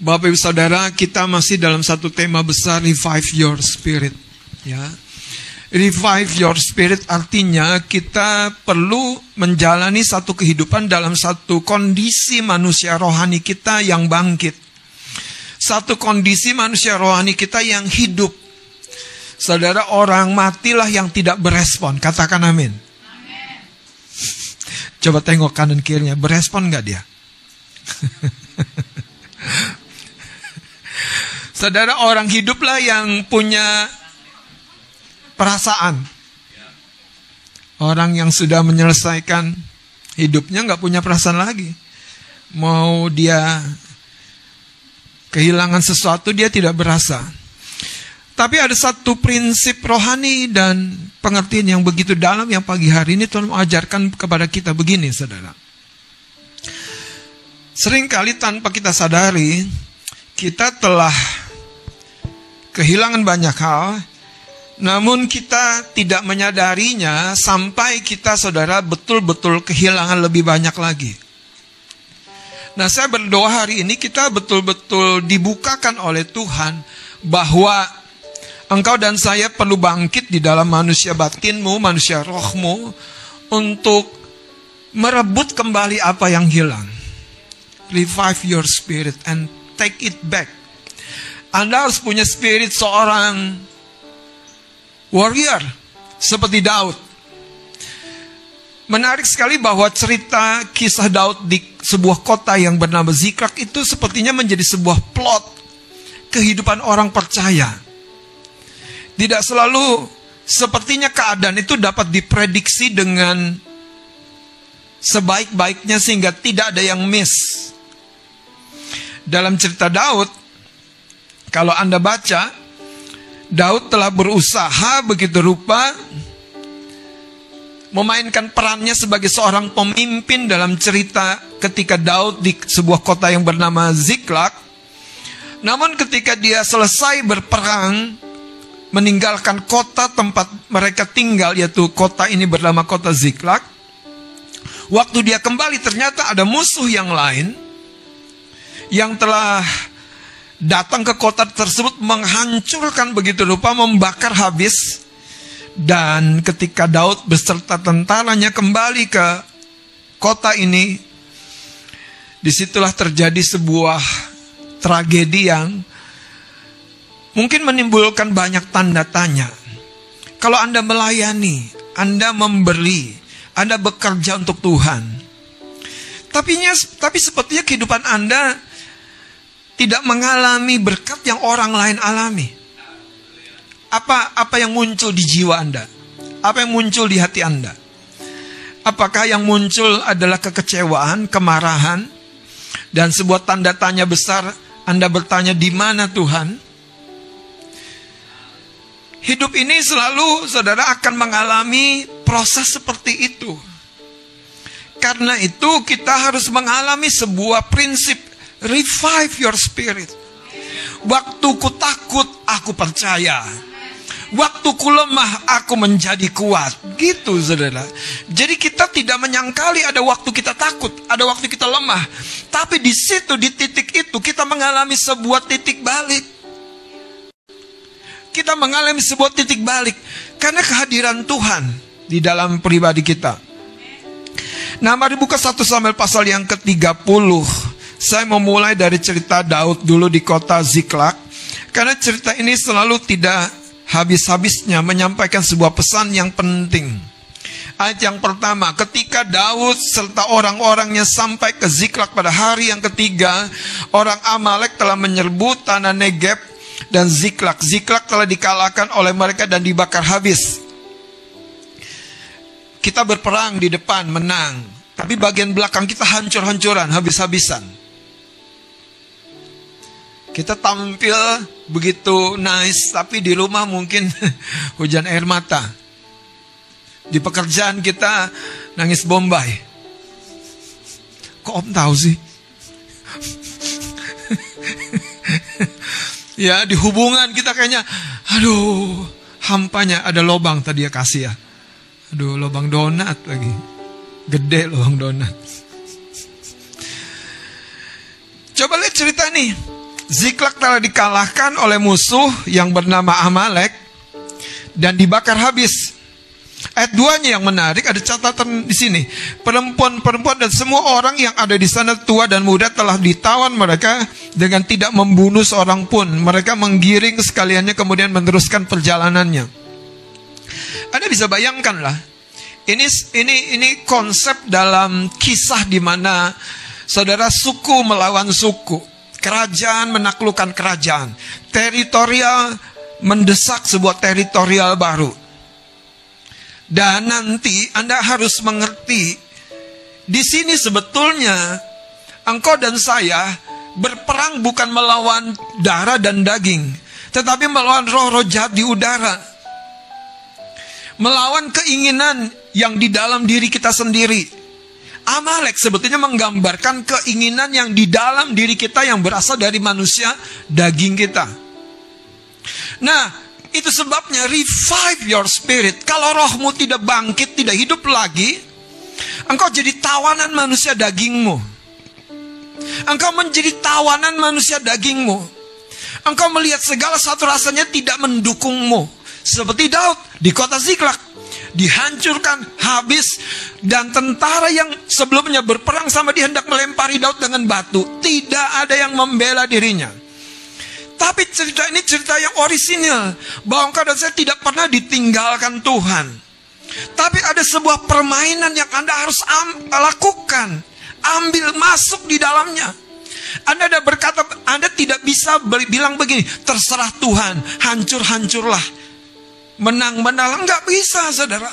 Bapak Ibu Saudara, kita masih dalam satu tema besar revive your spirit, ya. Revive your spirit artinya kita perlu menjalani satu kehidupan dalam satu kondisi manusia rohani kita yang bangkit. Satu kondisi manusia rohani kita yang hidup. Saudara orang matilah yang tidak berespon. Katakan amin. Coba tengok kanan kirinya, berespon nggak dia? Saudara orang hiduplah yang punya perasaan. Orang yang sudah menyelesaikan hidupnya nggak punya perasaan lagi. Mau dia kehilangan sesuatu dia tidak berasa. Tapi ada satu prinsip rohani dan pengertian yang begitu dalam yang pagi hari ini Tuhan mengajarkan kepada kita begini saudara. Seringkali tanpa kita sadari, kita telah kehilangan banyak hal, namun kita tidak menyadarinya sampai kita saudara betul-betul kehilangan lebih banyak lagi. Nah saya berdoa hari ini kita betul-betul dibukakan oleh Tuhan bahwa engkau dan saya perlu bangkit di dalam manusia batinmu, manusia rohmu untuk merebut kembali apa yang hilang. Revive your spirit and take it back anda harus punya spirit seorang warrior seperti Daud. Menarik sekali bahwa cerita kisah Daud di sebuah kota yang bernama Zikrak itu sepertinya menjadi sebuah plot kehidupan orang percaya. Tidak selalu sepertinya keadaan itu dapat diprediksi dengan sebaik-baiknya sehingga tidak ada yang miss. Dalam cerita Daud, kalau Anda baca, Daud telah berusaha begitu rupa memainkan perannya sebagai seorang pemimpin dalam cerita ketika Daud di sebuah kota yang bernama Ziklag. Namun ketika dia selesai berperang, meninggalkan kota tempat mereka tinggal, yaitu kota ini bernama kota Ziklag. Waktu dia kembali ternyata ada musuh yang lain yang telah datang ke kota tersebut menghancurkan begitu rupa, membakar habis. Dan ketika Daud beserta tentaranya kembali ke kota ini, di situlah terjadi sebuah tragedi yang mungkin menimbulkan banyak tanda tanya. Kalau Anda melayani, Anda memberi, Anda bekerja untuk Tuhan. Tapi, tapi sepertinya kehidupan Anda tidak mengalami berkat yang orang lain alami. Apa apa yang muncul di jiwa Anda? Apa yang muncul di hati Anda? Apakah yang muncul adalah kekecewaan, kemarahan, dan sebuah tanda tanya besar? Anda bertanya di mana Tuhan? Hidup ini selalu saudara akan mengalami proses seperti itu. Karena itu kita harus mengalami sebuah prinsip Revive your spirit. Waktu ku takut, aku percaya. Waktu ku lemah, aku menjadi kuat. Gitu, saudara. Jadi kita tidak menyangkali ada waktu kita takut, ada waktu kita lemah. Tapi di situ, di titik itu, kita mengalami sebuah titik balik. Kita mengalami sebuah titik balik. Karena kehadiran Tuhan di dalam pribadi kita. Nah, mari buka satu Samuel pasal yang ke-30. Saya memulai dari cerita Daud dulu di kota Ziklag. Karena cerita ini selalu tidak habis-habisnya menyampaikan sebuah pesan yang penting. Ayat yang pertama, ketika Daud serta orang-orangnya sampai ke Ziklag pada hari yang ketiga, orang Amalek telah menyerbu tanah Negeb dan Ziklag. Ziklag telah dikalahkan oleh mereka dan dibakar habis. Kita berperang di depan, menang. Tapi bagian belakang kita hancur-hancuran, habis-habisan. Kita tampil begitu nice, tapi di rumah mungkin hujan air mata. Di pekerjaan kita nangis bombay. Kok om tahu sih? ya di hubungan kita kayaknya, aduh hampanya ada lobang tadi ya kasih ya. Aduh lobang donat lagi. Gede lobang donat. Coba lihat cerita nih. Ziklak telah dikalahkan oleh musuh yang bernama Amalek dan dibakar habis. Ayat 2-nya yang menarik ada catatan di sini. Perempuan-perempuan dan semua orang yang ada di sana tua dan muda telah ditawan mereka dengan tidak membunuh seorang pun. Mereka menggiring sekaliannya kemudian meneruskan perjalanannya. Anda bisa bayangkan lah. Ini ini ini konsep dalam kisah di mana saudara suku melawan suku. Kerajaan menaklukkan kerajaan. Teritorial mendesak sebuah teritorial baru. Dan nanti Anda harus mengerti, di sini sebetulnya engkau dan saya berperang bukan melawan darah dan daging, tetapi melawan roh-roh jahat di udara. Melawan keinginan yang di dalam diri kita sendiri. Amalek sebetulnya menggambarkan keinginan yang di dalam diri kita yang berasal dari manusia daging kita. Nah, itu sebabnya revive your spirit. Kalau rohmu tidak bangkit, tidak hidup lagi, engkau jadi tawanan manusia dagingmu. Engkau menjadi tawanan manusia dagingmu. Engkau melihat segala satu rasanya tidak mendukungmu. Seperti Daud di kota Ziklag dihancurkan habis dan tentara yang sebelumnya berperang sama dia hendak melempari Daud dengan batu tidak ada yang membela dirinya. Tapi cerita ini cerita yang orisinil bahwa engkau dan saya tidak pernah ditinggalkan Tuhan. Tapi ada sebuah permainan yang Anda harus lakukan. Ambil masuk di dalamnya. Anda ada berkata, Anda tidak bisa bilang begini, terserah Tuhan, hancur-hancurlah menang-menang. Enggak bisa, saudara.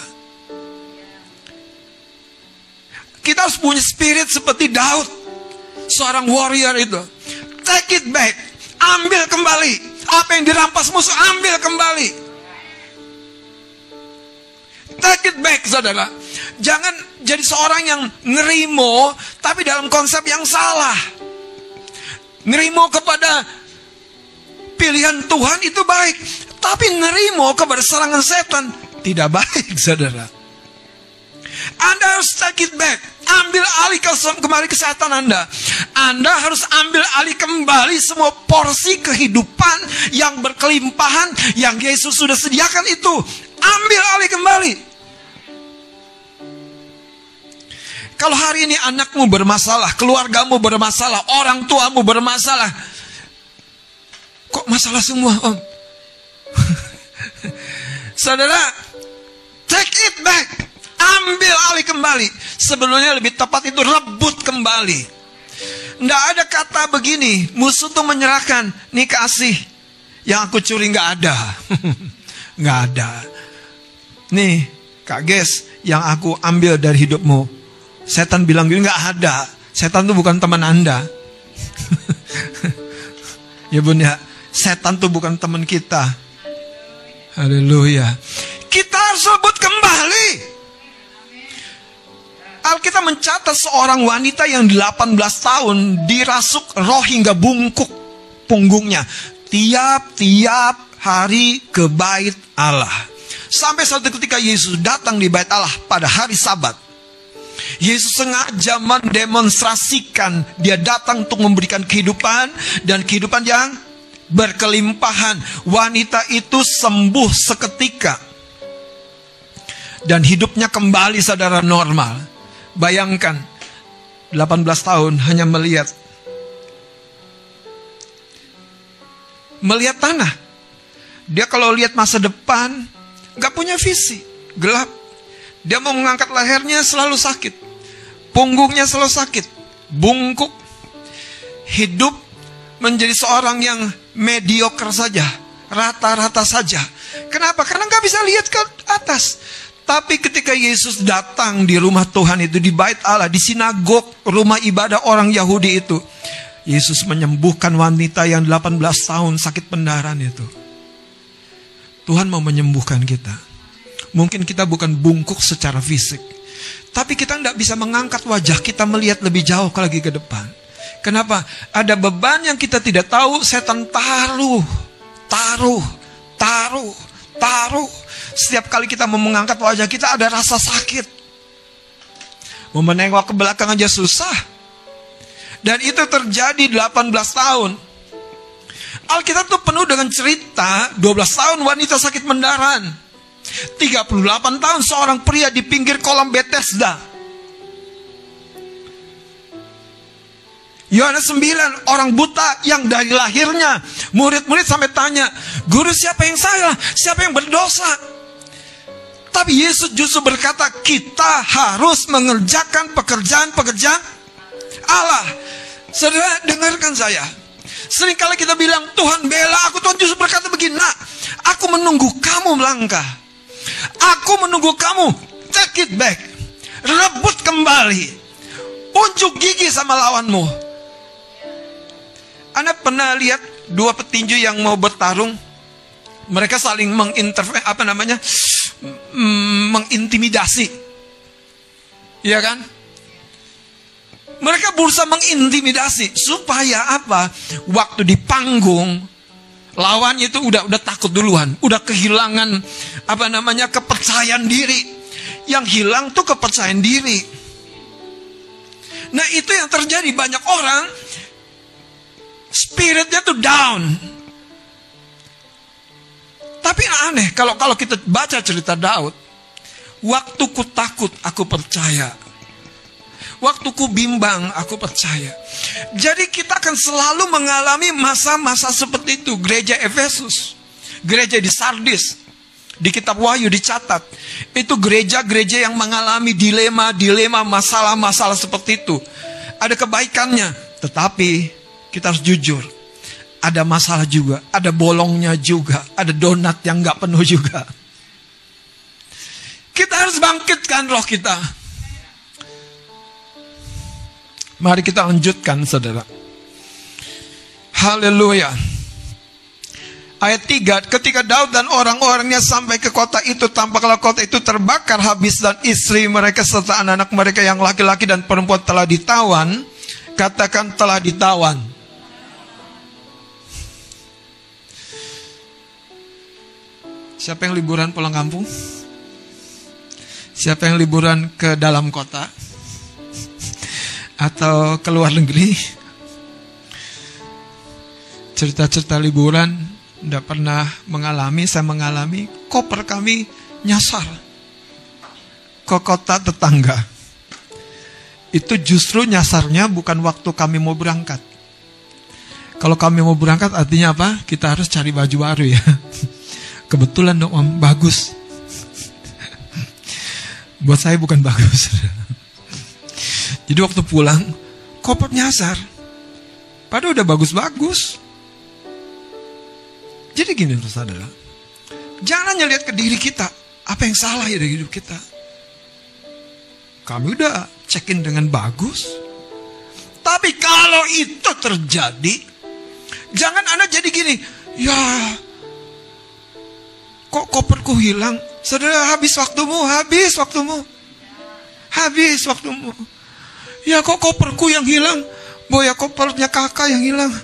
Kita harus punya spirit seperti Daud. Seorang warrior itu. Take it back. Ambil kembali. Apa yang dirampas musuh, ambil kembali. Take it back, saudara. Jangan jadi seorang yang nerimo, tapi dalam konsep yang salah. Nerimo kepada pilihan Tuhan itu baik. Tapi nerimo kepada serangan setan tidak baik, saudara. Anda harus take it back. Ambil alih kembali kesehatan Anda. Anda harus ambil alih kembali semua porsi kehidupan yang berkelimpahan yang Yesus sudah sediakan itu. Ambil alih kembali. Kalau hari ini anakmu bermasalah, keluargamu bermasalah, orang tuamu bermasalah. Kok masalah semua, Om? Saudara, take it back. Ambil alih kembali. Sebelumnya lebih tepat itu rebut kembali. Tidak ada kata begini, musuh tuh menyerahkan, nih kasih. Yang aku curi nggak ada. nggak ada. Nih, Kak Ges, yang aku ambil dari hidupmu. Setan bilang gini, nggak ada. Setan tuh bukan teman Anda. ya bun ya, setan tuh bukan teman kita Haleluya. Kita harus rebut kembali. Alkitab mencatat seorang wanita yang 18 tahun dirasuk roh hingga bungkuk punggungnya. Tiap-tiap hari ke bait Allah. Sampai suatu ketika Yesus datang di bait Allah pada hari sabat. Yesus sengaja mendemonstrasikan dia datang untuk memberikan kehidupan dan kehidupan yang berkelimpahan. Wanita itu sembuh seketika. Dan hidupnya kembali saudara normal. Bayangkan, 18 tahun hanya melihat. Melihat tanah. Dia kalau lihat masa depan, gak punya visi. Gelap. Dia mau mengangkat lehernya selalu sakit. Punggungnya selalu sakit. Bungkuk. Hidup menjadi seorang yang mediocre saja, rata-rata saja. Kenapa? Karena nggak bisa lihat ke atas. Tapi ketika Yesus datang di rumah Tuhan itu, di bait Allah, di sinagog, rumah ibadah orang Yahudi itu. Yesus menyembuhkan wanita yang 18 tahun sakit pendarahan itu. Tuhan mau menyembuhkan kita. Mungkin kita bukan bungkuk secara fisik. Tapi kita tidak bisa mengangkat wajah kita melihat lebih jauh lagi ke depan. Kenapa? Ada beban yang kita tidak tahu, setan taruh, taruh, taruh, taruh. Setiap kali kita mau mengangkat wajah kita ada rasa sakit. Mau menengok ke belakang aja susah. Dan itu terjadi 18 tahun. Alkitab itu penuh dengan cerita 12 tahun wanita sakit mendaran. 38 tahun seorang pria di pinggir kolam Bethesda. Yohanes 9 orang buta yang dari lahirnya murid-murid sampai tanya, "Guru siapa yang salah? Siapa yang berdosa?" Tapi Yesus justru berkata, "Kita harus mengerjakan pekerjaan-pekerjaan Allah." Saudara, dengarkan saya. Seringkali kita bilang, Tuhan bela aku. Tuhan justru berkata begini, nak, aku menunggu kamu melangkah. Aku menunggu kamu, take it back. Rebut kembali. Unjuk gigi sama lawanmu. Anda pernah lihat dua petinju yang mau bertarung? Mereka saling mengintervensi, apa namanya? Mengintimidasi. Iya kan? Mereka berusaha mengintimidasi supaya apa? Waktu di panggung lawannya itu udah udah takut duluan, udah kehilangan apa namanya kepercayaan diri. Yang hilang tuh kepercayaan diri. Nah, itu yang terjadi banyak orang spiritnya tuh down. Tapi aneh kalau kalau kita baca cerita Daud, waktu ku takut aku percaya Waktu ku bimbang, aku percaya. Jadi kita akan selalu mengalami masa-masa seperti itu. Gereja Efesus, gereja di Sardis, di kitab Wahyu dicatat. Itu gereja-gereja yang mengalami dilema-dilema, masalah-masalah seperti itu. Ada kebaikannya, tetapi kita harus jujur. Ada masalah juga, ada bolongnya juga, ada donat yang nggak penuh juga. Kita harus bangkitkan roh kita. Mari kita lanjutkan saudara. Haleluya. Ayat 3, ketika Daud dan orang-orangnya sampai ke kota itu, tampaklah kota itu terbakar habis dan istri mereka serta anak-anak mereka yang laki-laki dan perempuan telah ditawan. Katakan telah ditawan. Siapa yang liburan pulang kampung? Siapa yang liburan ke dalam kota? atau ke luar negeri? Cerita-cerita liburan tidak pernah mengalami saya mengalami. Koper kami nyasar ke kota tetangga. Itu justru nyasarnya bukan waktu kami mau berangkat. Kalau kami mau berangkat artinya apa? Kita harus cari baju baru ya kebetulan dong om bagus buat saya bukan bagus jadi waktu pulang, koper nyasar. Padahal udah bagus-bagus. Jadi gini terus saudara. Jangan hanya lihat ke diri kita. Apa yang salah ya dari hidup kita. Kami udah check-in dengan bagus. Tapi kalau itu terjadi, jangan Anda jadi gini, ya kok koperku hilang? Saudara habis waktumu, habis waktumu. Habis waktumu. Ya kok koperku yang hilang? Boya kopernya kakak yang hilang.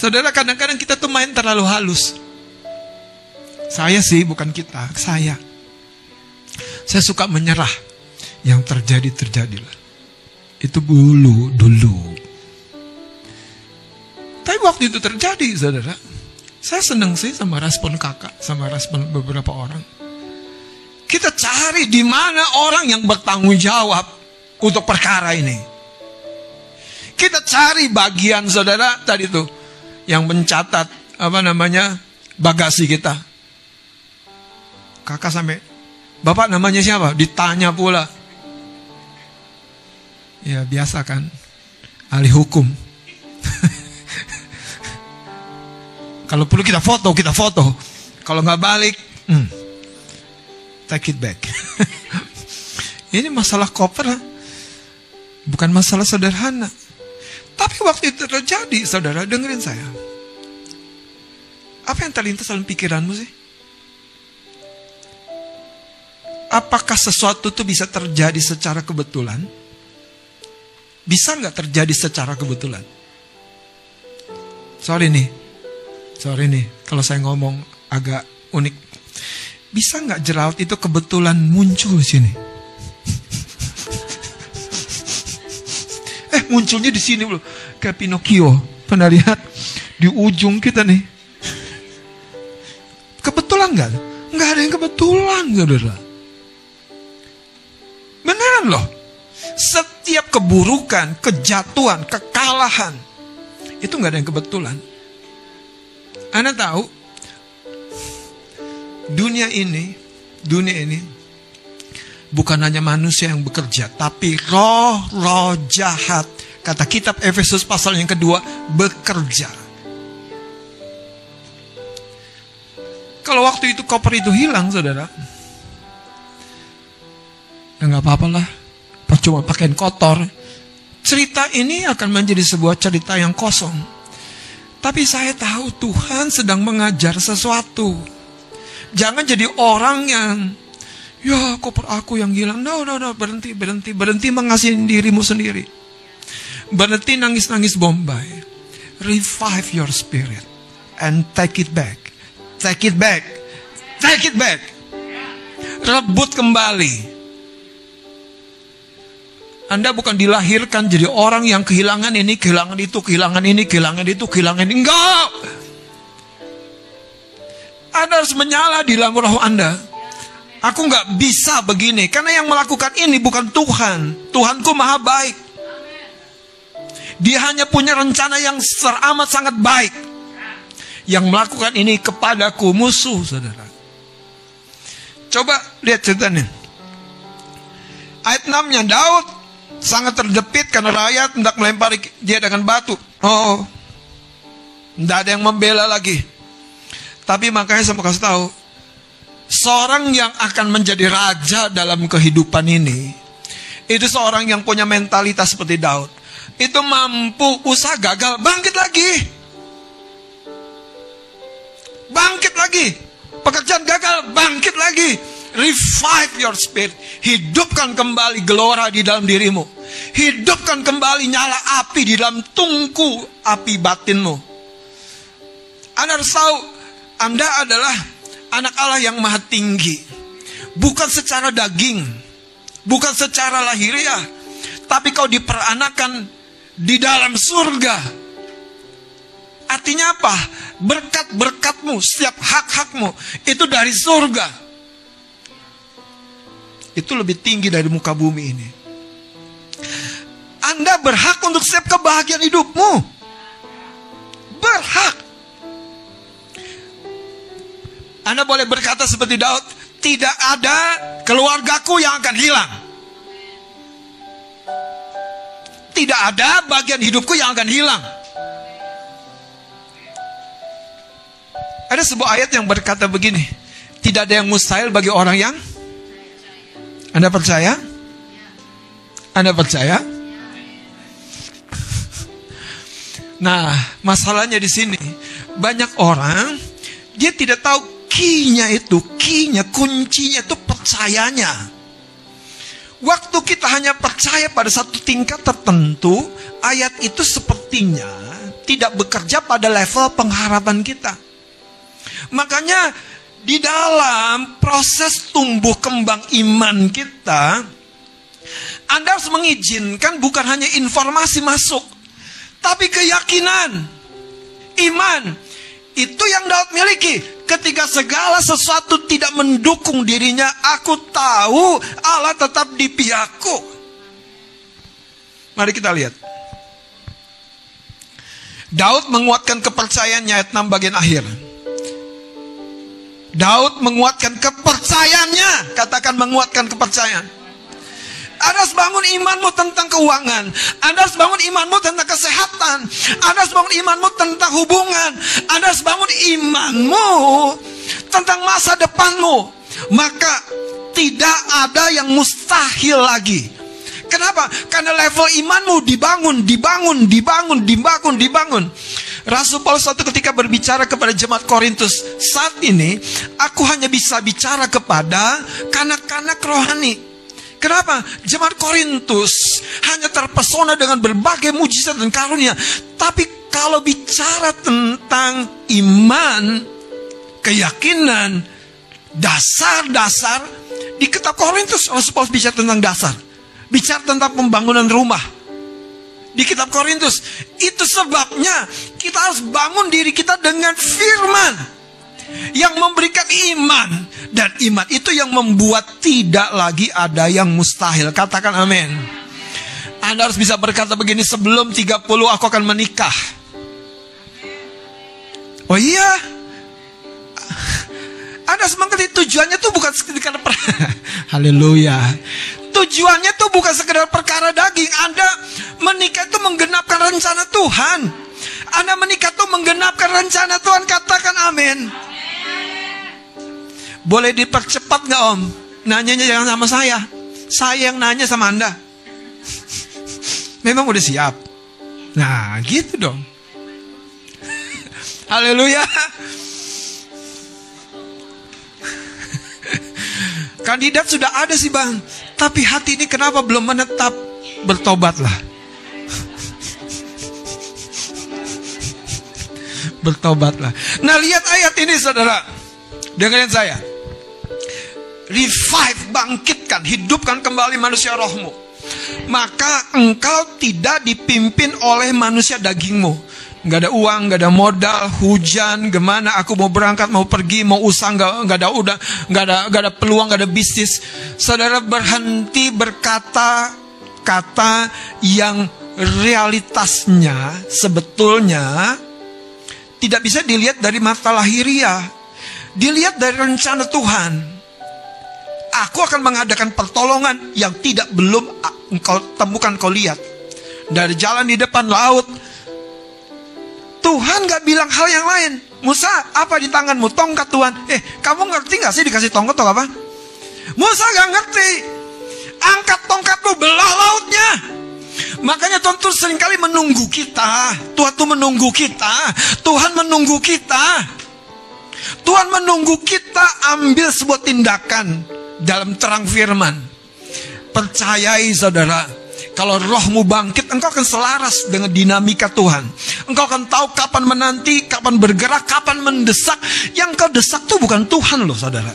Saudara kadang-kadang kita tuh main terlalu halus. Saya sih bukan kita, saya. Saya suka menyerah. Yang terjadi terjadilah. Itu dulu, dulu. Waktu itu terjadi, saudara. Saya seneng sih sama respon kakak, sama respon beberapa orang. Kita cari di mana orang yang bertanggung jawab untuk perkara ini. Kita cari bagian saudara tadi tuh yang mencatat apa namanya bagasi kita. Kakak sampai Bapak namanya siapa? Ditanya pula. Ya biasa kan. Ahli hukum. Kalau perlu kita foto, kita foto. Kalau nggak balik, hmm, take it back. Ini masalah koper, bukan masalah sederhana. Tapi waktu itu terjadi, saudara, dengerin saya. Apa yang terlintas dalam pikiranmu sih? Apakah sesuatu itu bisa terjadi secara kebetulan? Bisa nggak terjadi secara kebetulan? Sorry nih, sorry nih, kalau saya ngomong agak unik bisa nggak jerawat itu kebetulan muncul di sini? Eh munculnya di sini loh. Kayak Pinocchio. Pernah lihat? Di ujung kita nih. Kebetulan nggak? Nggak ada yang kebetulan, saudara. Beneran loh. Setiap keburukan, kejatuhan, kekalahan. Itu nggak ada yang kebetulan. Anda tahu, dunia ini, dunia ini, bukan hanya manusia yang bekerja, tapi roh-roh jahat. Kata kitab Efesus pasal yang kedua, bekerja. Kalau waktu itu koper itu hilang, saudara, ya nggak apa-apa lah. Cuma pakaian kotor. Cerita ini akan menjadi sebuah cerita yang kosong. Tapi saya tahu Tuhan sedang mengajar sesuatu. Jangan jadi orang yang Ya koper aku yang hilang. No, no, no. Berhenti, berhenti. Berhenti mengasihi dirimu sendiri. Berhenti nangis-nangis bombay. Revive your spirit. And take it back. Take it back. Take it back. Rebut kembali. Anda bukan dilahirkan jadi orang yang kehilangan ini, kehilangan itu, kehilangan ini, kehilangan itu, kehilangan ini. Enggak. Anda harus menyala di dalam roh Anda. Aku nggak bisa begini karena yang melakukan ini bukan Tuhan. Tuhanku maha baik. Dia hanya punya rencana yang teramat sangat baik. Yang melakukan ini kepadaku musuh, saudara. Coba lihat ceritanya. Ayat 6-nya Daud sangat terjepit karena rakyat hendak melempari dia dengan batu. Oh, tidak ada yang membela lagi. Tapi makanya saya mau kasih tahu, Seorang yang akan menjadi raja dalam kehidupan ini, itu seorang yang punya mentalitas seperti Daud. Itu mampu usaha gagal, bangkit lagi. Bangkit lagi. Pekerjaan gagal, bangkit lagi. Revive your spirit. Hidupkan kembali gelora di dalam dirimu. Hidupkan kembali nyala api di dalam tungku api batinmu. Anda harus tahu, Anda adalah anak Allah yang maha tinggi. Bukan secara daging, bukan secara lahiriah, tapi kau diperanakan di dalam surga. Artinya apa? Berkat-berkatmu, setiap hak-hakmu itu dari surga. Itu lebih tinggi dari muka bumi ini. Anda berhak untuk setiap kebahagiaan hidupmu. Berhak. Anda boleh berkata seperti Daud, tidak ada keluargaku yang akan hilang. Tidak ada bagian hidupku yang akan hilang. Ada sebuah ayat yang berkata begini, tidak ada yang mustahil bagi orang yang Anda percaya? Anda percaya? Nah, masalahnya di sini banyak orang dia tidak tahu Kinya itu, kinya, kuncinya itu percayanya. Waktu kita hanya percaya pada satu tingkat tertentu, ayat itu sepertinya tidak bekerja pada level pengharapan kita. Makanya di dalam proses tumbuh kembang iman kita, Anda harus mengizinkan bukan hanya informasi masuk, tapi keyakinan, iman. Itu yang Daud miliki. Ketika segala sesuatu tidak mendukung dirinya, aku tahu Allah tetap di pihakku. Mari kita lihat. Daud menguatkan kepercayaannya ayat 6 bagian akhir. Daud menguatkan kepercayaannya, katakan menguatkan kepercayaan. Anda harus bangun imanmu tentang keuangan. Anda harus bangun imanmu tentang kesehatan. Anda harus bangun imanmu tentang hubungan. Anda harus bangun imanmu tentang masa depanmu. Maka tidak ada yang mustahil lagi. Kenapa? Karena level imanmu dibangun, dibangun, dibangun, dibangun, dibangun. Rasul Paulus suatu ketika berbicara kepada jemaat Korintus, saat ini aku hanya bisa bicara kepada kanak-kanak rohani. Kenapa? Jemaat Korintus hanya terpesona dengan berbagai mujizat dan karunia. Tapi kalau bicara tentang iman, keyakinan, dasar-dasar, di kitab Korintus Rasul Paulus bicara tentang dasar. Bicara tentang pembangunan rumah. di kitab Korintus. Itu sebabnya kita harus bangun diri kita dengan firman yang memberikan iman dan iman itu yang membuat tidak lagi ada yang mustahil. Katakan amin. Anda harus bisa berkata begini sebelum 30 aku akan menikah. Oh iya. Anda semangat tujuannya tuh bukan sekedar. Haleluya. Tujuannya tuh bukan sekedar perkara daging. Anda menikah itu menggenapkan rencana Tuhan. Anda menikah itu menggenapkan rencana Tuhan. Katakan amin. Boleh dipercepat nggak om? Nanyanya jangan sama saya. Saya yang nanya sama Anda. Memang udah siap. Nah gitu dong. Haleluya. Kandidat sudah ada sih bang. Tapi hati ini kenapa belum menetap? Bertobatlah. Bertobatlah. Nah lihat ayat ini saudara. Dengerin saya. Revive, bangkitkan, hidupkan kembali manusia rohmu. Maka engkau tidak dipimpin oleh manusia dagingmu nggak ada uang, nggak ada modal, hujan, gimana? Aku mau berangkat, mau pergi, mau usaha, nggak nggak ada udah, nggak ada nggak ada peluang, nggak ada bisnis. Saudara berhenti berkata kata yang realitasnya sebetulnya tidak bisa dilihat dari mata lahiriah, dilihat dari rencana Tuhan. Aku akan mengadakan pertolongan yang tidak belum engkau temukan kau lihat. Dari jalan di depan laut, Tuhan gak bilang hal yang lain. Musa, apa di tanganmu? Tongkat Tuhan. Eh, kamu ngerti gak sih dikasih tongkat atau apa? Musa gak ngerti. Angkat tongkatmu, belah lautnya. Makanya Tuhan tuh sering kali menunggu kita. Tuhan tuh menunggu kita. Tuhan menunggu kita. Tuhan menunggu kita ambil sebuah tindakan dalam terang firman. Percayai saudara, kalau rohmu bangkit, engkau akan selaras dengan dinamika Tuhan. Engkau akan tahu kapan menanti, kapan bergerak, kapan mendesak. Yang kau desak itu bukan Tuhan loh saudara.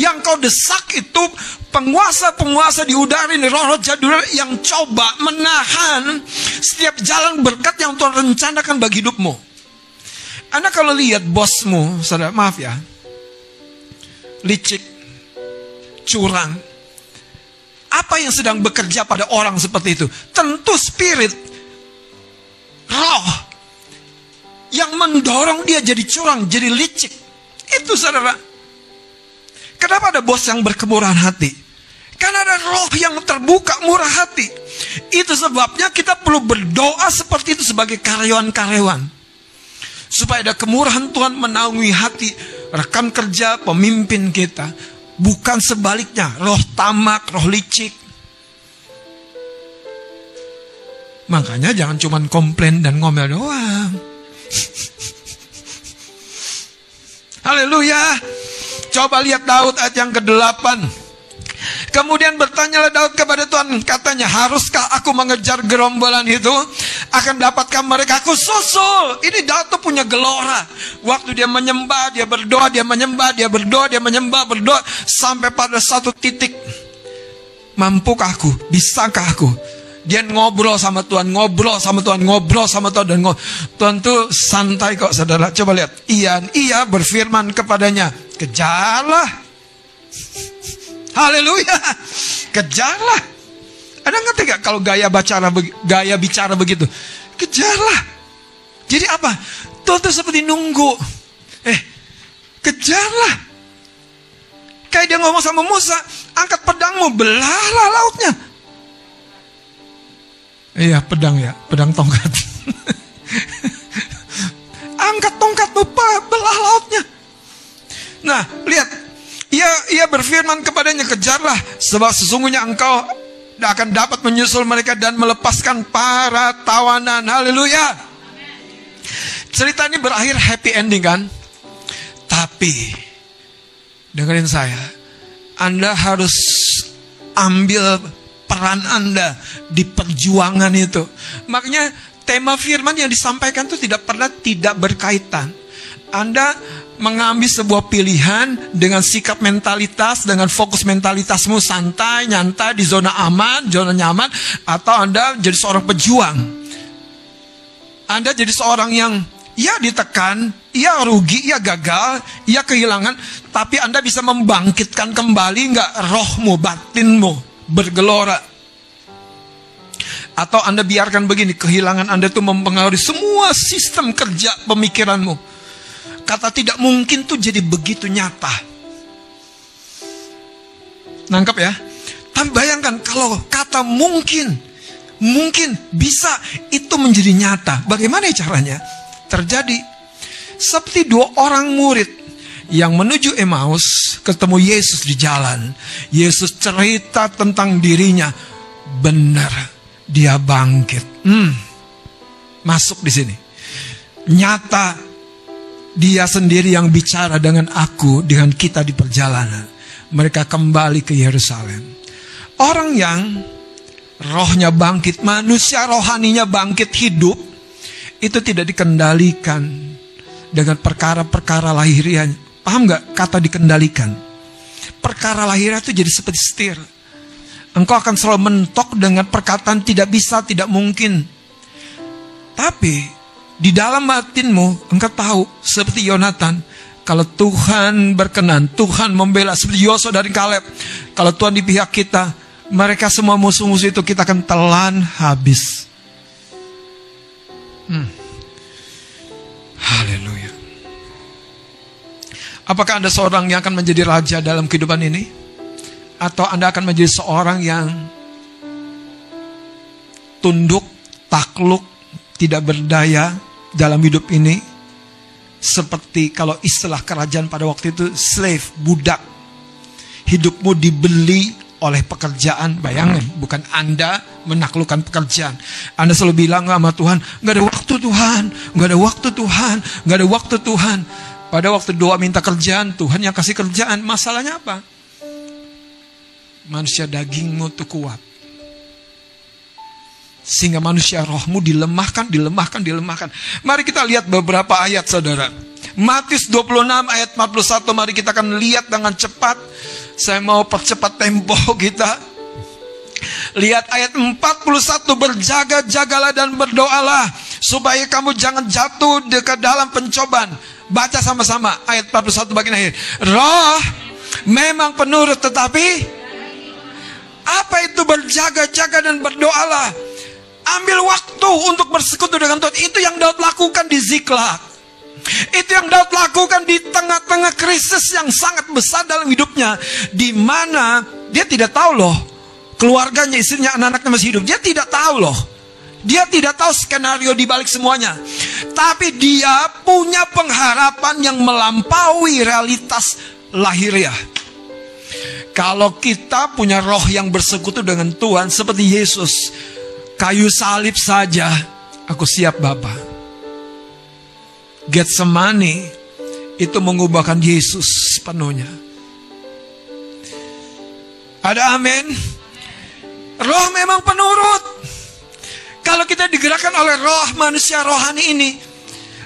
Yang kau desak itu penguasa-penguasa di udara ini, roh-roh jadul yang coba menahan setiap jalan berkat yang Tuhan rencanakan bagi hidupmu. Anda kalau lihat bosmu, saudara, maaf ya, licik, curang, apa yang sedang bekerja pada orang seperti itu? Tentu spirit, roh, yang mendorong dia jadi curang, jadi licik. Itu saudara. Kenapa ada bos yang berkemurahan hati? Karena ada roh yang terbuka murah hati. Itu sebabnya kita perlu berdoa seperti itu sebagai karyawan-karyawan. Supaya ada kemurahan Tuhan menaungi hati rekan kerja, pemimpin kita. Bukan sebaliknya, roh tamak, roh licik. Makanya jangan cuma komplain dan ngomel doang. Haleluya. Coba lihat Daud ayat yang ke-8. Kemudian bertanyalah Daud kepada Tuhan, katanya, haruskah aku mengejar gerombolan itu? Akan dapatkan mereka aku susul. Ini Daud tuh punya gelora. Waktu dia menyembah, dia berdoa, dia menyembah, dia berdoa, dia menyembah, berdoa. Sampai pada satu titik. Mampukah aku? Bisakah aku? Dia ngobrol sama Tuhan, ngobrol sama Tuhan, ngobrol sama Tuhan dan ngobrol. Tuhan tuh santai kok saudara. Coba lihat. Iya, iya berfirman kepadanya, kejarlah. Haleluya. Kejarlah. Ada ngerti gak kalau gaya bicara gaya bicara begitu? Kejarlah. Jadi apa? Tuhan tuh seperti nunggu. Eh, kejarlah. Kayak dia ngomong sama Musa, angkat pedangmu, belahlah lautnya. Iya, pedang ya, pedang tongkat. angkat tongkatmu, belah lautnya. Nah, lihat, ia ia berfirman kepadanya, kejarlah, sebab sesungguhnya engkau akan dapat menyusul mereka dan melepaskan para tawanan. Haleluya. Cerita ini berakhir happy ending kan? Tapi dengerin saya, Anda harus ambil peran Anda di perjuangan itu. Makanya tema firman yang disampaikan itu tidak pernah tidak berkaitan. Anda mengambil sebuah pilihan dengan sikap mentalitas, dengan fokus mentalitasmu santai, nyantai di zona aman, zona nyaman, atau Anda jadi seorang pejuang. Anda jadi seorang yang ya ditekan, ya rugi, ya gagal, ya kehilangan, tapi Anda bisa membangkitkan kembali nggak rohmu, batinmu bergelora. Atau Anda biarkan begini, kehilangan Anda itu mempengaruhi semua sistem kerja pemikiranmu. Kata tidak mungkin tuh jadi begitu nyata. Nangkep ya? Tapi bayangkan kalau kata mungkin, mungkin bisa itu menjadi nyata. Bagaimana caranya? Terjadi seperti dua orang murid yang menuju Emmaus ketemu Yesus di jalan. Yesus cerita tentang dirinya. Benar, dia bangkit. Hmm, masuk di sini. Nyata dia sendiri yang bicara dengan aku, dengan kita di perjalanan. Mereka kembali ke Yerusalem. Orang yang rohnya bangkit, manusia rohaninya bangkit hidup, itu tidak dikendalikan dengan perkara-perkara lahiriah. Paham nggak kata dikendalikan? Perkara lahiriah itu jadi seperti setir. Engkau akan selalu mentok dengan perkataan tidak bisa, tidak mungkin. Tapi di dalam batinmu engkau tahu seperti Yonatan, kalau Tuhan berkenan, Tuhan membela seperti Yosua dari Kaleb. Kalau Tuhan di pihak kita, mereka semua musuh-musuh itu kita akan telan habis. Hmm. Haleluya. Apakah Anda seorang yang akan menjadi raja dalam kehidupan ini? Atau Anda akan menjadi seorang yang tunduk, takluk, tidak berdaya dalam hidup ini? Seperti kalau istilah kerajaan pada waktu itu slave, budak. Hidupmu dibeli oleh pekerjaan. Bayangin, bukan Anda menaklukkan pekerjaan. Anda selalu bilang sama Tuhan, nggak ada waktu Tuhan, nggak ada waktu Tuhan, nggak ada waktu Tuhan. Pada waktu doa minta kerjaan, Tuhan yang kasih kerjaan. Masalahnya apa? Manusia dagingmu tuh kuat. Sehingga manusia rohmu dilemahkan, dilemahkan, dilemahkan. Mari kita lihat beberapa ayat saudara. Matius 26 ayat 41 mari kita akan lihat dengan cepat saya mau percepat tempo kita. Lihat ayat 41 berjaga-jagalah dan berdoalah supaya kamu jangan jatuh ke dalam pencobaan. Baca sama-sama ayat 41 bagian akhir. Roh memang penurut tetapi apa itu berjaga-jaga dan berdoalah? Ambil waktu untuk bersekutu dengan Tuhan. Itu yang Daud lakukan di Ziklag. Itu yang Daud lakukan di tengah-tengah krisis yang sangat besar dalam hidupnya. Di mana dia tidak tahu loh. Keluarganya, istrinya, anak-anaknya masih hidup. Dia tidak tahu loh. Dia tidak tahu skenario di balik semuanya. Tapi dia punya pengharapan yang melampaui realitas lahiriah. Kalau kita punya roh yang bersekutu dengan Tuhan seperti Yesus, kayu salib saja, aku siap Bapak. Getsemani itu mengubahkan Yesus sepenuhnya. Ada amin. Roh memang penurut. Kalau kita digerakkan oleh roh manusia rohani ini,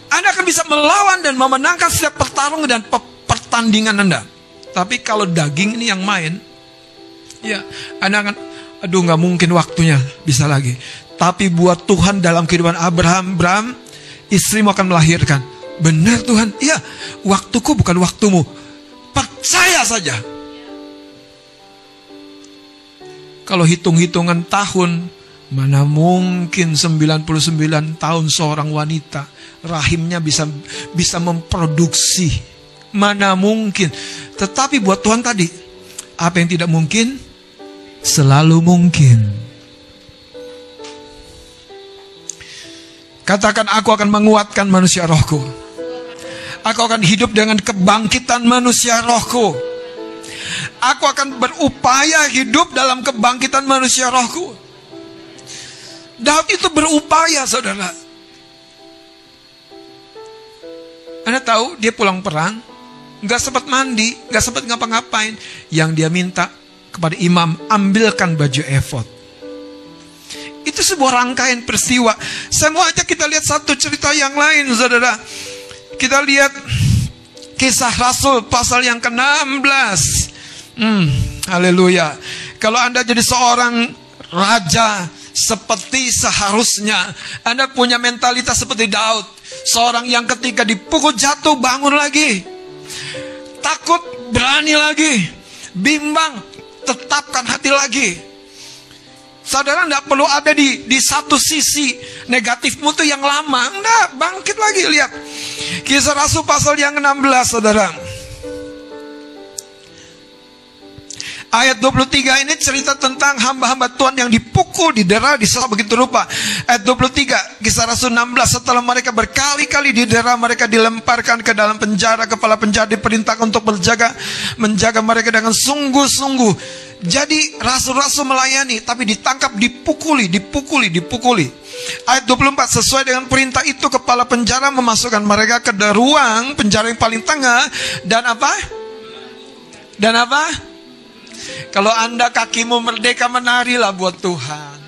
Anda akan bisa melawan dan memenangkan setiap pertarungan dan pertandingan Anda. Tapi kalau daging ini yang main, ya Anda akan, aduh nggak mungkin waktunya bisa lagi. Tapi buat Tuhan dalam kehidupan Abraham, Abraham, istrimu akan melahirkan. Benar Tuhan, iya waktuku bukan waktumu. Percaya saja. Kalau hitung-hitungan tahun, mana mungkin 99 tahun seorang wanita rahimnya bisa bisa memproduksi. Mana mungkin. Tetapi buat Tuhan tadi, apa yang tidak mungkin selalu mungkin. Katakan aku akan menguatkan manusia rohku. Aku akan hidup dengan kebangkitan manusia rohku. Aku akan berupaya hidup dalam kebangkitan manusia rohku. Daud itu berupaya, saudara. Anda tahu dia pulang perang, nggak sempat mandi, nggak sempat ngapa-ngapain. Yang dia minta kepada imam, ambilkan baju efod. Itu sebuah rangkaian peristiwa. Saya mau ajak kita lihat satu cerita yang lain, saudara. Kita lihat kisah Rasul pasal yang ke-16. Hmm, haleluya. Kalau Anda jadi seorang raja, seperti seharusnya. Anda punya mentalitas seperti Daud. Seorang yang ketika dipukul jatuh bangun lagi. Takut berani lagi. Bimbang tetapkan hati lagi. Saudara tidak perlu ada di di satu sisi negatifmu tuh yang lama. Enggak, bangkit lagi lihat. Kisah Rasul pasal yang 16, Saudara. Ayat 23 ini cerita tentang hamba-hamba Tuhan yang dipukul, didera, disesat begitu rupa. Ayat 23, kisah Rasul 16, setelah mereka berkali-kali didera, mereka dilemparkan ke dalam penjara, kepala penjara diperintahkan untuk berjaga, menjaga mereka dengan sungguh-sungguh. Jadi rasul-rasul melayani, tapi ditangkap, dipukuli, dipukuli, dipukuli. Ayat 24, sesuai dengan perintah itu, kepala penjara memasukkan mereka ke ruang penjara yang paling tengah, dan apa? Dan apa? Kalau Anda kakimu merdeka menarilah buat Tuhan.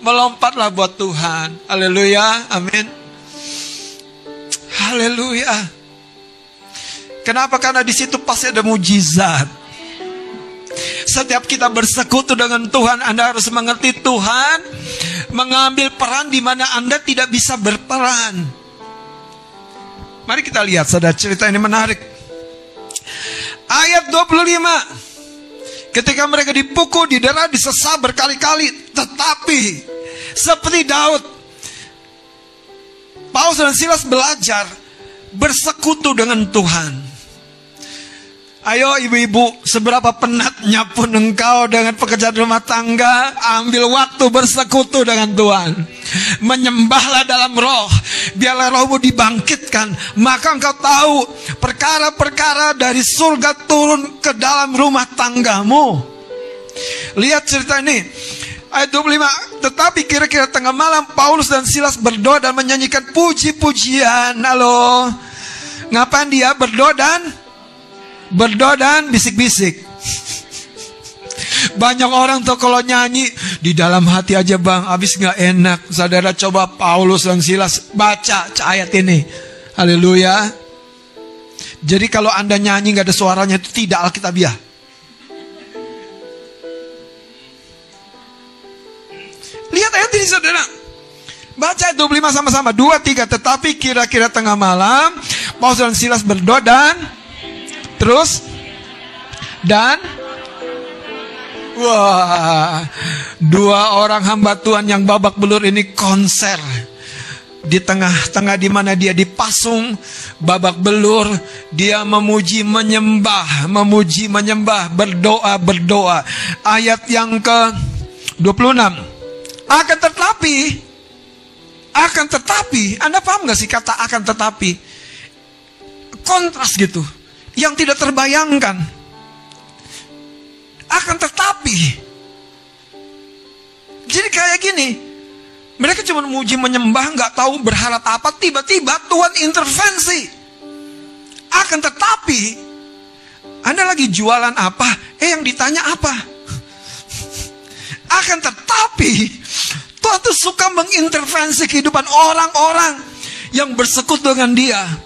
Melompatlah buat Tuhan. Haleluya. Amin. Haleluya. Kenapa? Karena di situ pasti ada mujizat. Setiap kita bersekutu dengan Tuhan, Anda harus mengerti Tuhan mengambil peran di mana Anda tidak bisa berperan. Mari kita lihat, saudara cerita ini menarik. Ayat 25. Ketika mereka dipukul, didera, disesat berkali-kali. Tetapi seperti Daud, Paulus dan Silas belajar bersekutu dengan Tuhan. Ayo ibu-ibu, seberapa penatnya pun engkau dengan pekerjaan rumah tangga, ambil waktu bersekutu dengan Tuhan. Menyembahlah dalam roh, biarlah rohmu dibangkitkan. Maka engkau tahu perkara-perkara dari surga turun ke dalam rumah tanggamu. Lihat cerita ini. Ayat 25, tetapi kira-kira tengah malam Paulus dan Silas berdoa dan menyanyikan puji-pujian. Halo. Ngapain dia berdoa dan Berdoa dan bisik-bisik. Banyak orang tuh kalau nyanyi di dalam hati aja bang, habis nggak enak. Saudara coba Paulus dan Silas baca ayat ini. Haleluya. Jadi kalau anda nyanyi nggak ada suaranya itu tidak alkitabiah. Lihat ayat ini saudara. Baca ayat 25 sama-sama. Dua, tiga. Tetapi kira-kira tengah malam. Paulus dan Silas berdoa dan Terus? Dan? Wah, dua orang hamba Tuhan yang babak belur ini konser. Di tengah-tengah di mana dia dipasung babak belur dia memuji menyembah memuji menyembah berdoa berdoa. Ayat yang ke 26 akan tetapi akan tetapi Anda paham gak sih kata akan tetapi? Kontras gitu yang tidak terbayangkan. Akan tetapi, jadi kayak gini, mereka cuma muji menyembah, nggak tahu berharap apa, tiba-tiba Tuhan intervensi. Akan tetapi, Anda lagi jualan apa? Eh yang ditanya apa? Akan tetapi, Tuhan tuh suka mengintervensi kehidupan orang-orang yang bersekutu dengan dia.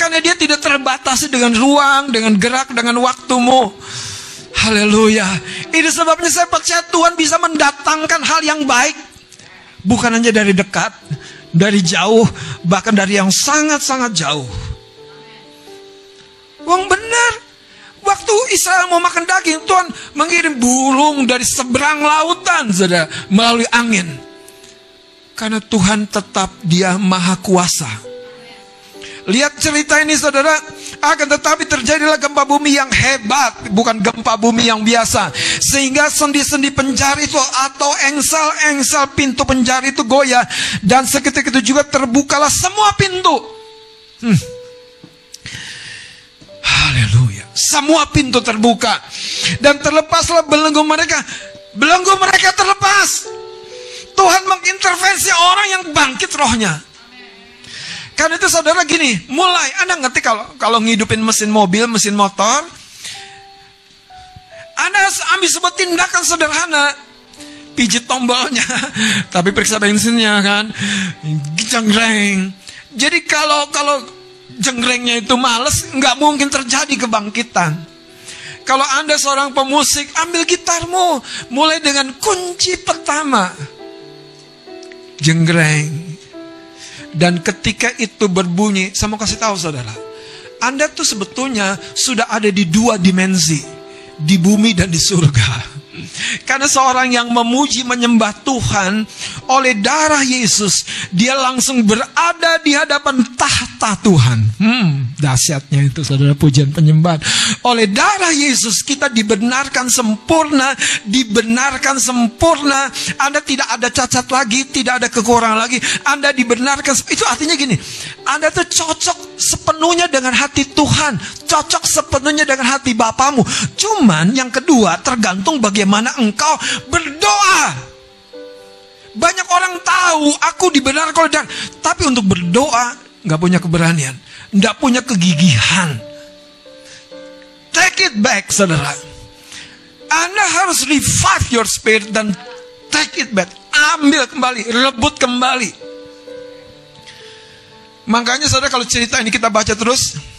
Karena dia tidak terbatasi dengan ruang, dengan gerak, dengan waktumu. Haleluya. Ini sebabnya saya percaya Tuhan bisa mendatangkan hal yang baik. Bukan hanya dari dekat, dari jauh, bahkan dari yang sangat-sangat jauh. Wong benar. Waktu Israel mau makan daging, Tuhan mengirim burung dari seberang lautan, saudara, melalui angin. Karena Tuhan tetap dia maha kuasa. Lihat cerita ini saudara. Akan tetapi terjadilah gempa bumi yang hebat. Bukan gempa bumi yang biasa. Sehingga sendi-sendi penjara itu atau engsel-engsel pintu penjara itu goyah. Dan seketika itu juga terbukalah semua pintu. Hmm. Haleluya. Semua pintu terbuka. Dan terlepaslah belenggu mereka. Belenggu mereka terlepas. Tuhan mengintervensi orang yang bangkit rohnya. Karena itu saudara gini, mulai Anda ngerti kalau kalau ngidupin mesin mobil, mesin motor, Anda ambil sebuah tindakan sederhana, pijit tombolnya, tapi periksa bensinnya kan, jenggreng. Jadi kalau kalau jenggrengnya itu males, nggak mungkin terjadi kebangkitan. Kalau Anda seorang pemusik, ambil gitarmu, mulai dengan kunci pertama. Jenggreng. Dan ketika itu berbunyi, saya mau kasih tahu saudara. Anda tuh sebetulnya sudah ada di dua dimensi. Di bumi dan di surga. Karena seorang yang memuji menyembah Tuhan oleh darah Yesus, dia langsung berada di hadapan tahta Tuhan. Hmm, dahsyatnya itu saudara pujian penyembahan. Oleh darah Yesus kita dibenarkan sempurna, dibenarkan sempurna. Anda tidak ada cacat lagi, tidak ada kekurangan lagi. Anda dibenarkan. Itu artinya gini, Anda tuh cocok sepenuhnya dengan hati Tuhan, cocok sepenuhnya dengan hati Bapamu. Cuman yang kedua tergantung bagaimana engkau berdoa. Banyak orang tahu aku dibenarkan oleh dan tapi untuk berdoa nggak punya keberanian, nggak punya kegigihan. Take it back, saudara. Anda harus revive your spirit dan take it back. Ambil kembali, rebut kembali. Makanya saudara kalau cerita ini kita baca terus.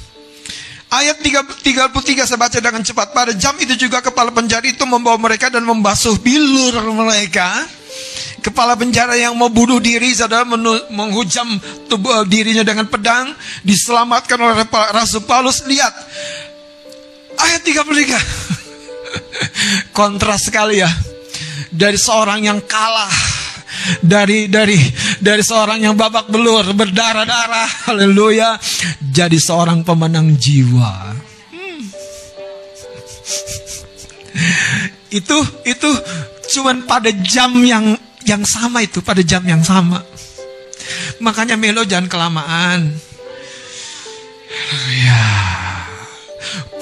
Ayat 33 saya baca dengan cepat. Pada jam itu juga kepala penjara itu membawa mereka dan membasuh bilur mereka. Kepala penjara yang mau bunuh diri saudara menghujam tubuh dirinya dengan pedang. Diselamatkan oleh Rasul Paulus. Lihat. Ayat 33. Kontras sekali ya. Dari seorang yang kalah dari dari dari seorang yang babak belur berdarah-darah. Haleluya. Jadi seorang pemenang jiwa. Itu itu cuman pada jam yang yang sama itu pada jam yang sama. Makanya Melo jangan kelamaan. Ya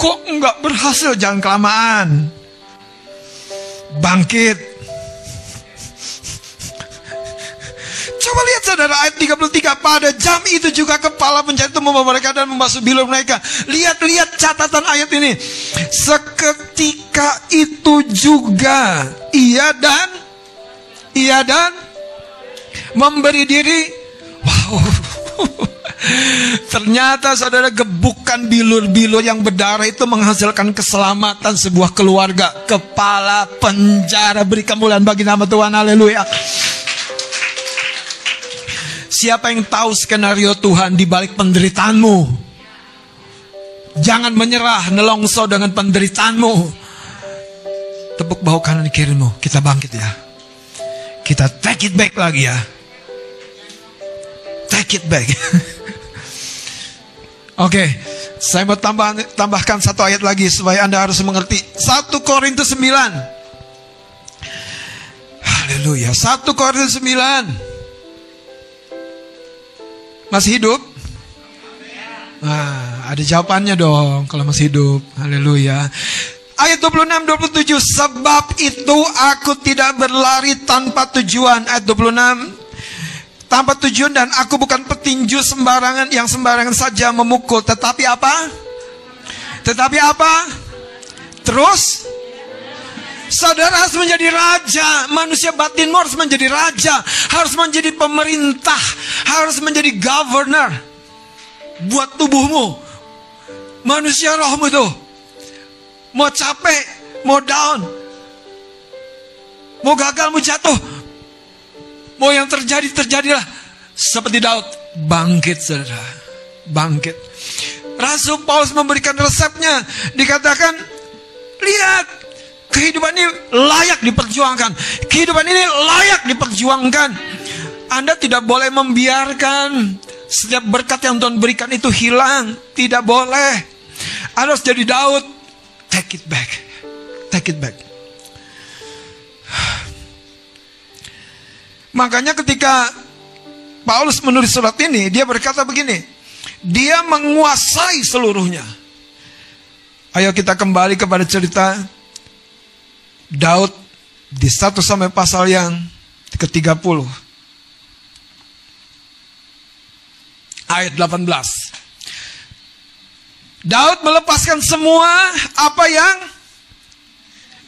kok nggak berhasil? Jangan kelamaan. Bangkit Coba lihat saudara ayat 33 pada jam itu juga kepala penjara itu membawa mereka dan membasuh bilur mereka. Lihat-lihat catatan ayat ini. Seketika itu juga ia dan ia dan memberi diri. Wow. Ternyata saudara gebukan bilur-bilur yang berdarah itu menghasilkan keselamatan sebuah keluarga. Kepala penjara beri kemuliaan bagi nama Tuhan. Haleluya. Siapa yang tahu skenario Tuhan di balik penderitaanmu? Jangan menyerah, nelongso dengan penderitaanmu. Tepuk bahu kanan kirimu, kita bangkit ya. Kita take it back lagi ya. Take it back. Oke, okay, saya mau tambah, tambahkan satu ayat lagi supaya Anda harus mengerti. 1 Korintus 9. Haleluya. 1 Korintus 9. Masih hidup? Nah, ada jawabannya dong kalau masih hidup. Haleluya. Ayat 26 27 sebab itu aku tidak berlari tanpa tujuan. Ayat 26 tanpa tujuan dan aku bukan petinju sembarangan yang sembarangan saja memukul tetapi apa? Tetapi apa? Terus Saudara harus menjadi raja. Manusia batin harus menjadi raja. Harus menjadi pemerintah. Harus menjadi governor. Buat tubuhmu. Manusia rohmu itu. Mau capek. Mau down. Mau gagal, mau jatuh. Mau yang terjadi, terjadilah. Seperti Daud. Bangkit, saudara. Bangkit. Rasul Paulus memberikan resepnya. Dikatakan, lihat Kehidupan ini layak diperjuangkan. Kehidupan ini layak diperjuangkan. Anda tidak boleh membiarkan setiap berkat yang Tuhan berikan itu hilang. Tidak boleh. Anda harus jadi Daud. Take it back. Take it back. Makanya ketika Paulus menulis surat ini, dia berkata begini. Dia menguasai seluruhnya. Ayo kita kembali kepada cerita Daud di satu sampai pasal yang ke-30. Ayat 18. Daud melepaskan semua apa yang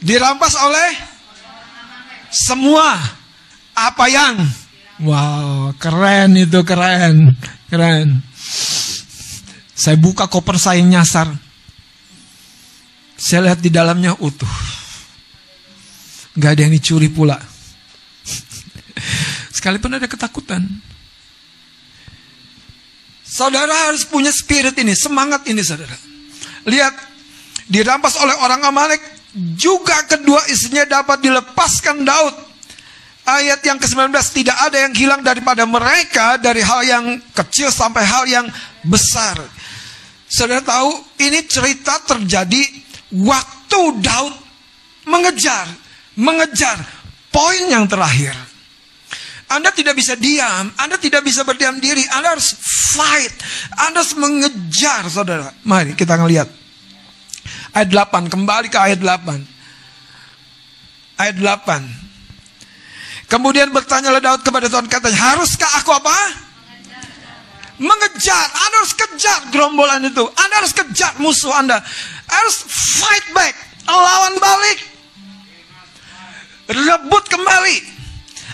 dirampas oleh semua apa yang wow keren itu keren keren saya buka koper saya nyasar saya lihat di dalamnya utuh Gak ada yang dicuri pula. Sekalipun ada ketakutan. Saudara harus punya spirit ini, semangat ini saudara. Lihat, dirampas oleh orang Amalek, juga kedua istrinya dapat dilepaskan Daud. Ayat yang ke-19, tidak ada yang hilang daripada mereka dari hal yang kecil sampai hal yang besar. Saudara tahu, ini cerita terjadi waktu Daud mengejar, mengejar poin yang terakhir. Anda tidak bisa diam, Anda tidak bisa berdiam diri, Anda harus fight, Anda harus mengejar, saudara. Mari kita ngelihat. Ayat 8, kembali ke ayat 8. Ayat 8. Kemudian bertanyalah Daud kepada Tuhan katanya, haruskah aku apa? Mengejar, Anda harus kejar gerombolan itu. Anda harus kejar musuh Anda. Harus fight back, lawan balik. Rebut kembali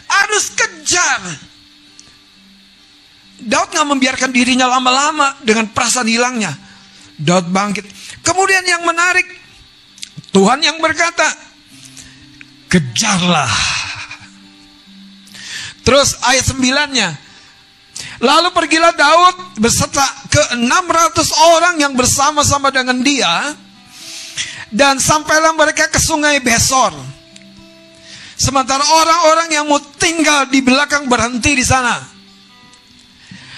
harus kejar. Daud nggak membiarkan dirinya lama-lama dengan perasaan hilangnya. Daud bangkit. Kemudian yang menarik, Tuhan yang berkata, kejarlah. Terus ayat sembilannya, Lalu pergilah Daud beserta ke 600 orang yang bersama-sama dengan dia. Dan sampailah mereka ke sungai Besor. Sementara orang-orang yang mau tinggal di belakang berhenti di sana.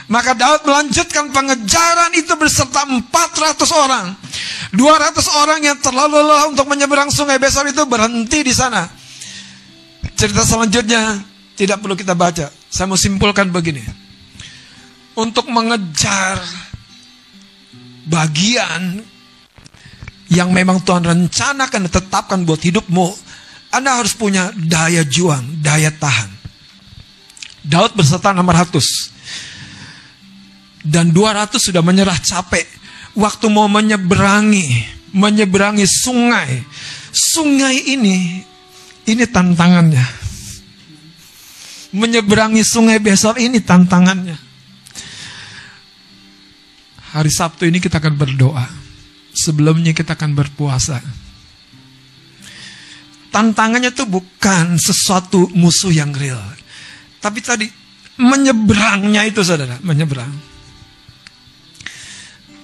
Maka Daud melanjutkan pengejaran itu beserta 400 orang. 200 orang yang terlalu lelah untuk menyeberang sungai besar itu berhenti di sana. Cerita selanjutnya tidak perlu kita baca. Saya mau simpulkan begini. Untuk mengejar bagian yang memang Tuhan rencanakan dan tetapkan buat hidupmu, anda harus punya daya juang, daya tahan. Daud berserta 600. Dan 200 sudah menyerah capek. Waktu mau menyeberangi, menyeberangi sungai. Sungai ini, ini tantangannya. Menyeberangi sungai besar ini tantangannya. Hari Sabtu ini kita akan berdoa. Sebelumnya kita akan berpuasa. Tantangannya itu bukan sesuatu musuh yang real. Tapi tadi menyeberangnya itu saudara, menyeberang.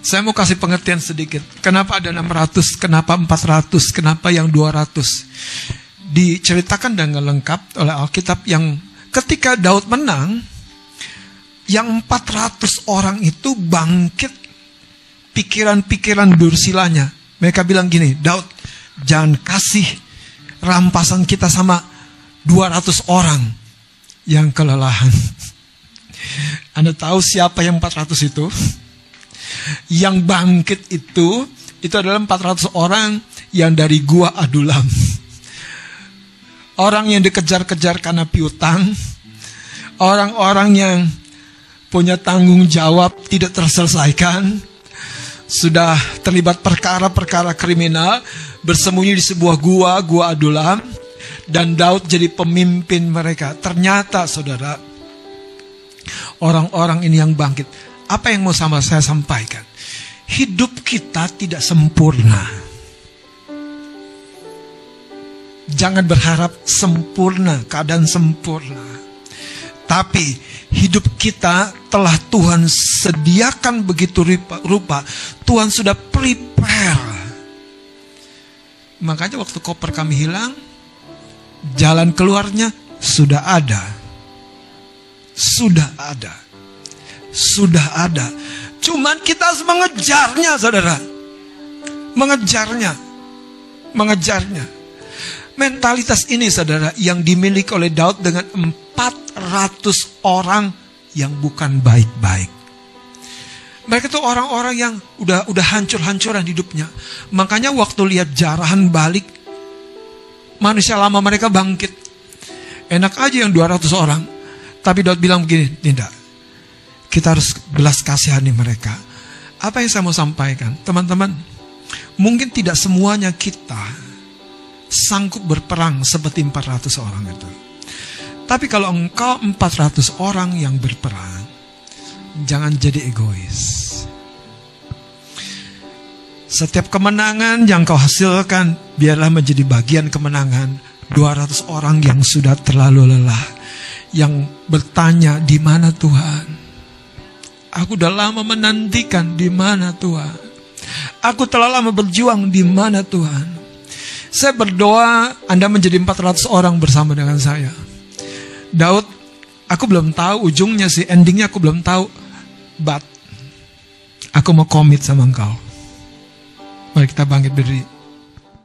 Saya mau kasih pengertian sedikit. Kenapa ada 600, kenapa 400, kenapa yang 200. Diceritakan dengan lengkap oleh Alkitab yang ketika Daud menang, yang 400 orang itu bangkit pikiran-pikiran dursilanya. Mereka bilang gini, Daud, jangan kasih rampasan kita sama 200 orang yang kelelahan. Anda tahu siapa yang 400 itu? Yang bangkit itu, itu adalah 400 orang yang dari gua Adulam. Orang yang dikejar-kejar karena piutang. Orang-orang yang punya tanggung jawab tidak terselesaikan. Sudah terlibat perkara-perkara kriminal bersembunyi di sebuah gua, gua Adulam, dan Daud jadi pemimpin mereka. Ternyata saudara, orang-orang ini yang bangkit. Apa yang mau sama saya sampaikan? Hidup kita tidak sempurna. Jangan berharap sempurna, keadaan sempurna. Tapi hidup kita telah Tuhan sediakan begitu rupa. Tuhan sudah prepare Makanya waktu koper kami hilang, jalan keluarnya sudah ada. Sudah ada. Sudah ada. Cuman kita harus mengejarnya, saudara. Mengejarnya. Mengejarnya. Mentalitas ini, saudara, yang dimiliki oleh Daud dengan 400 orang yang bukan baik-baik. Mereka tuh orang-orang yang udah udah hancur-hancuran hidupnya. Makanya waktu lihat jarahan balik, manusia lama mereka bangkit. Enak aja yang 200 orang. Tapi Daud bilang begini, tidak. Kita harus belas kasihani mereka. Apa yang saya mau sampaikan? Teman-teman, mungkin tidak semuanya kita sanggup berperang seperti 400 orang itu. Tapi kalau engkau 400 orang yang berperang, jangan jadi egois. Setiap kemenangan yang kau hasilkan, biarlah menjadi bagian kemenangan 200 orang yang sudah terlalu lelah, yang bertanya, di mana Tuhan? Aku udah lama menantikan di mana Tuhan. Aku telah lama berjuang di mana Tuhan. Saya berdoa Anda menjadi 400 orang bersama dengan saya. Daud, aku belum tahu ujungnya sih, endingnya aku belum tahu. But, aku mau komit sama engkau. Mari kita bangkit berdiri.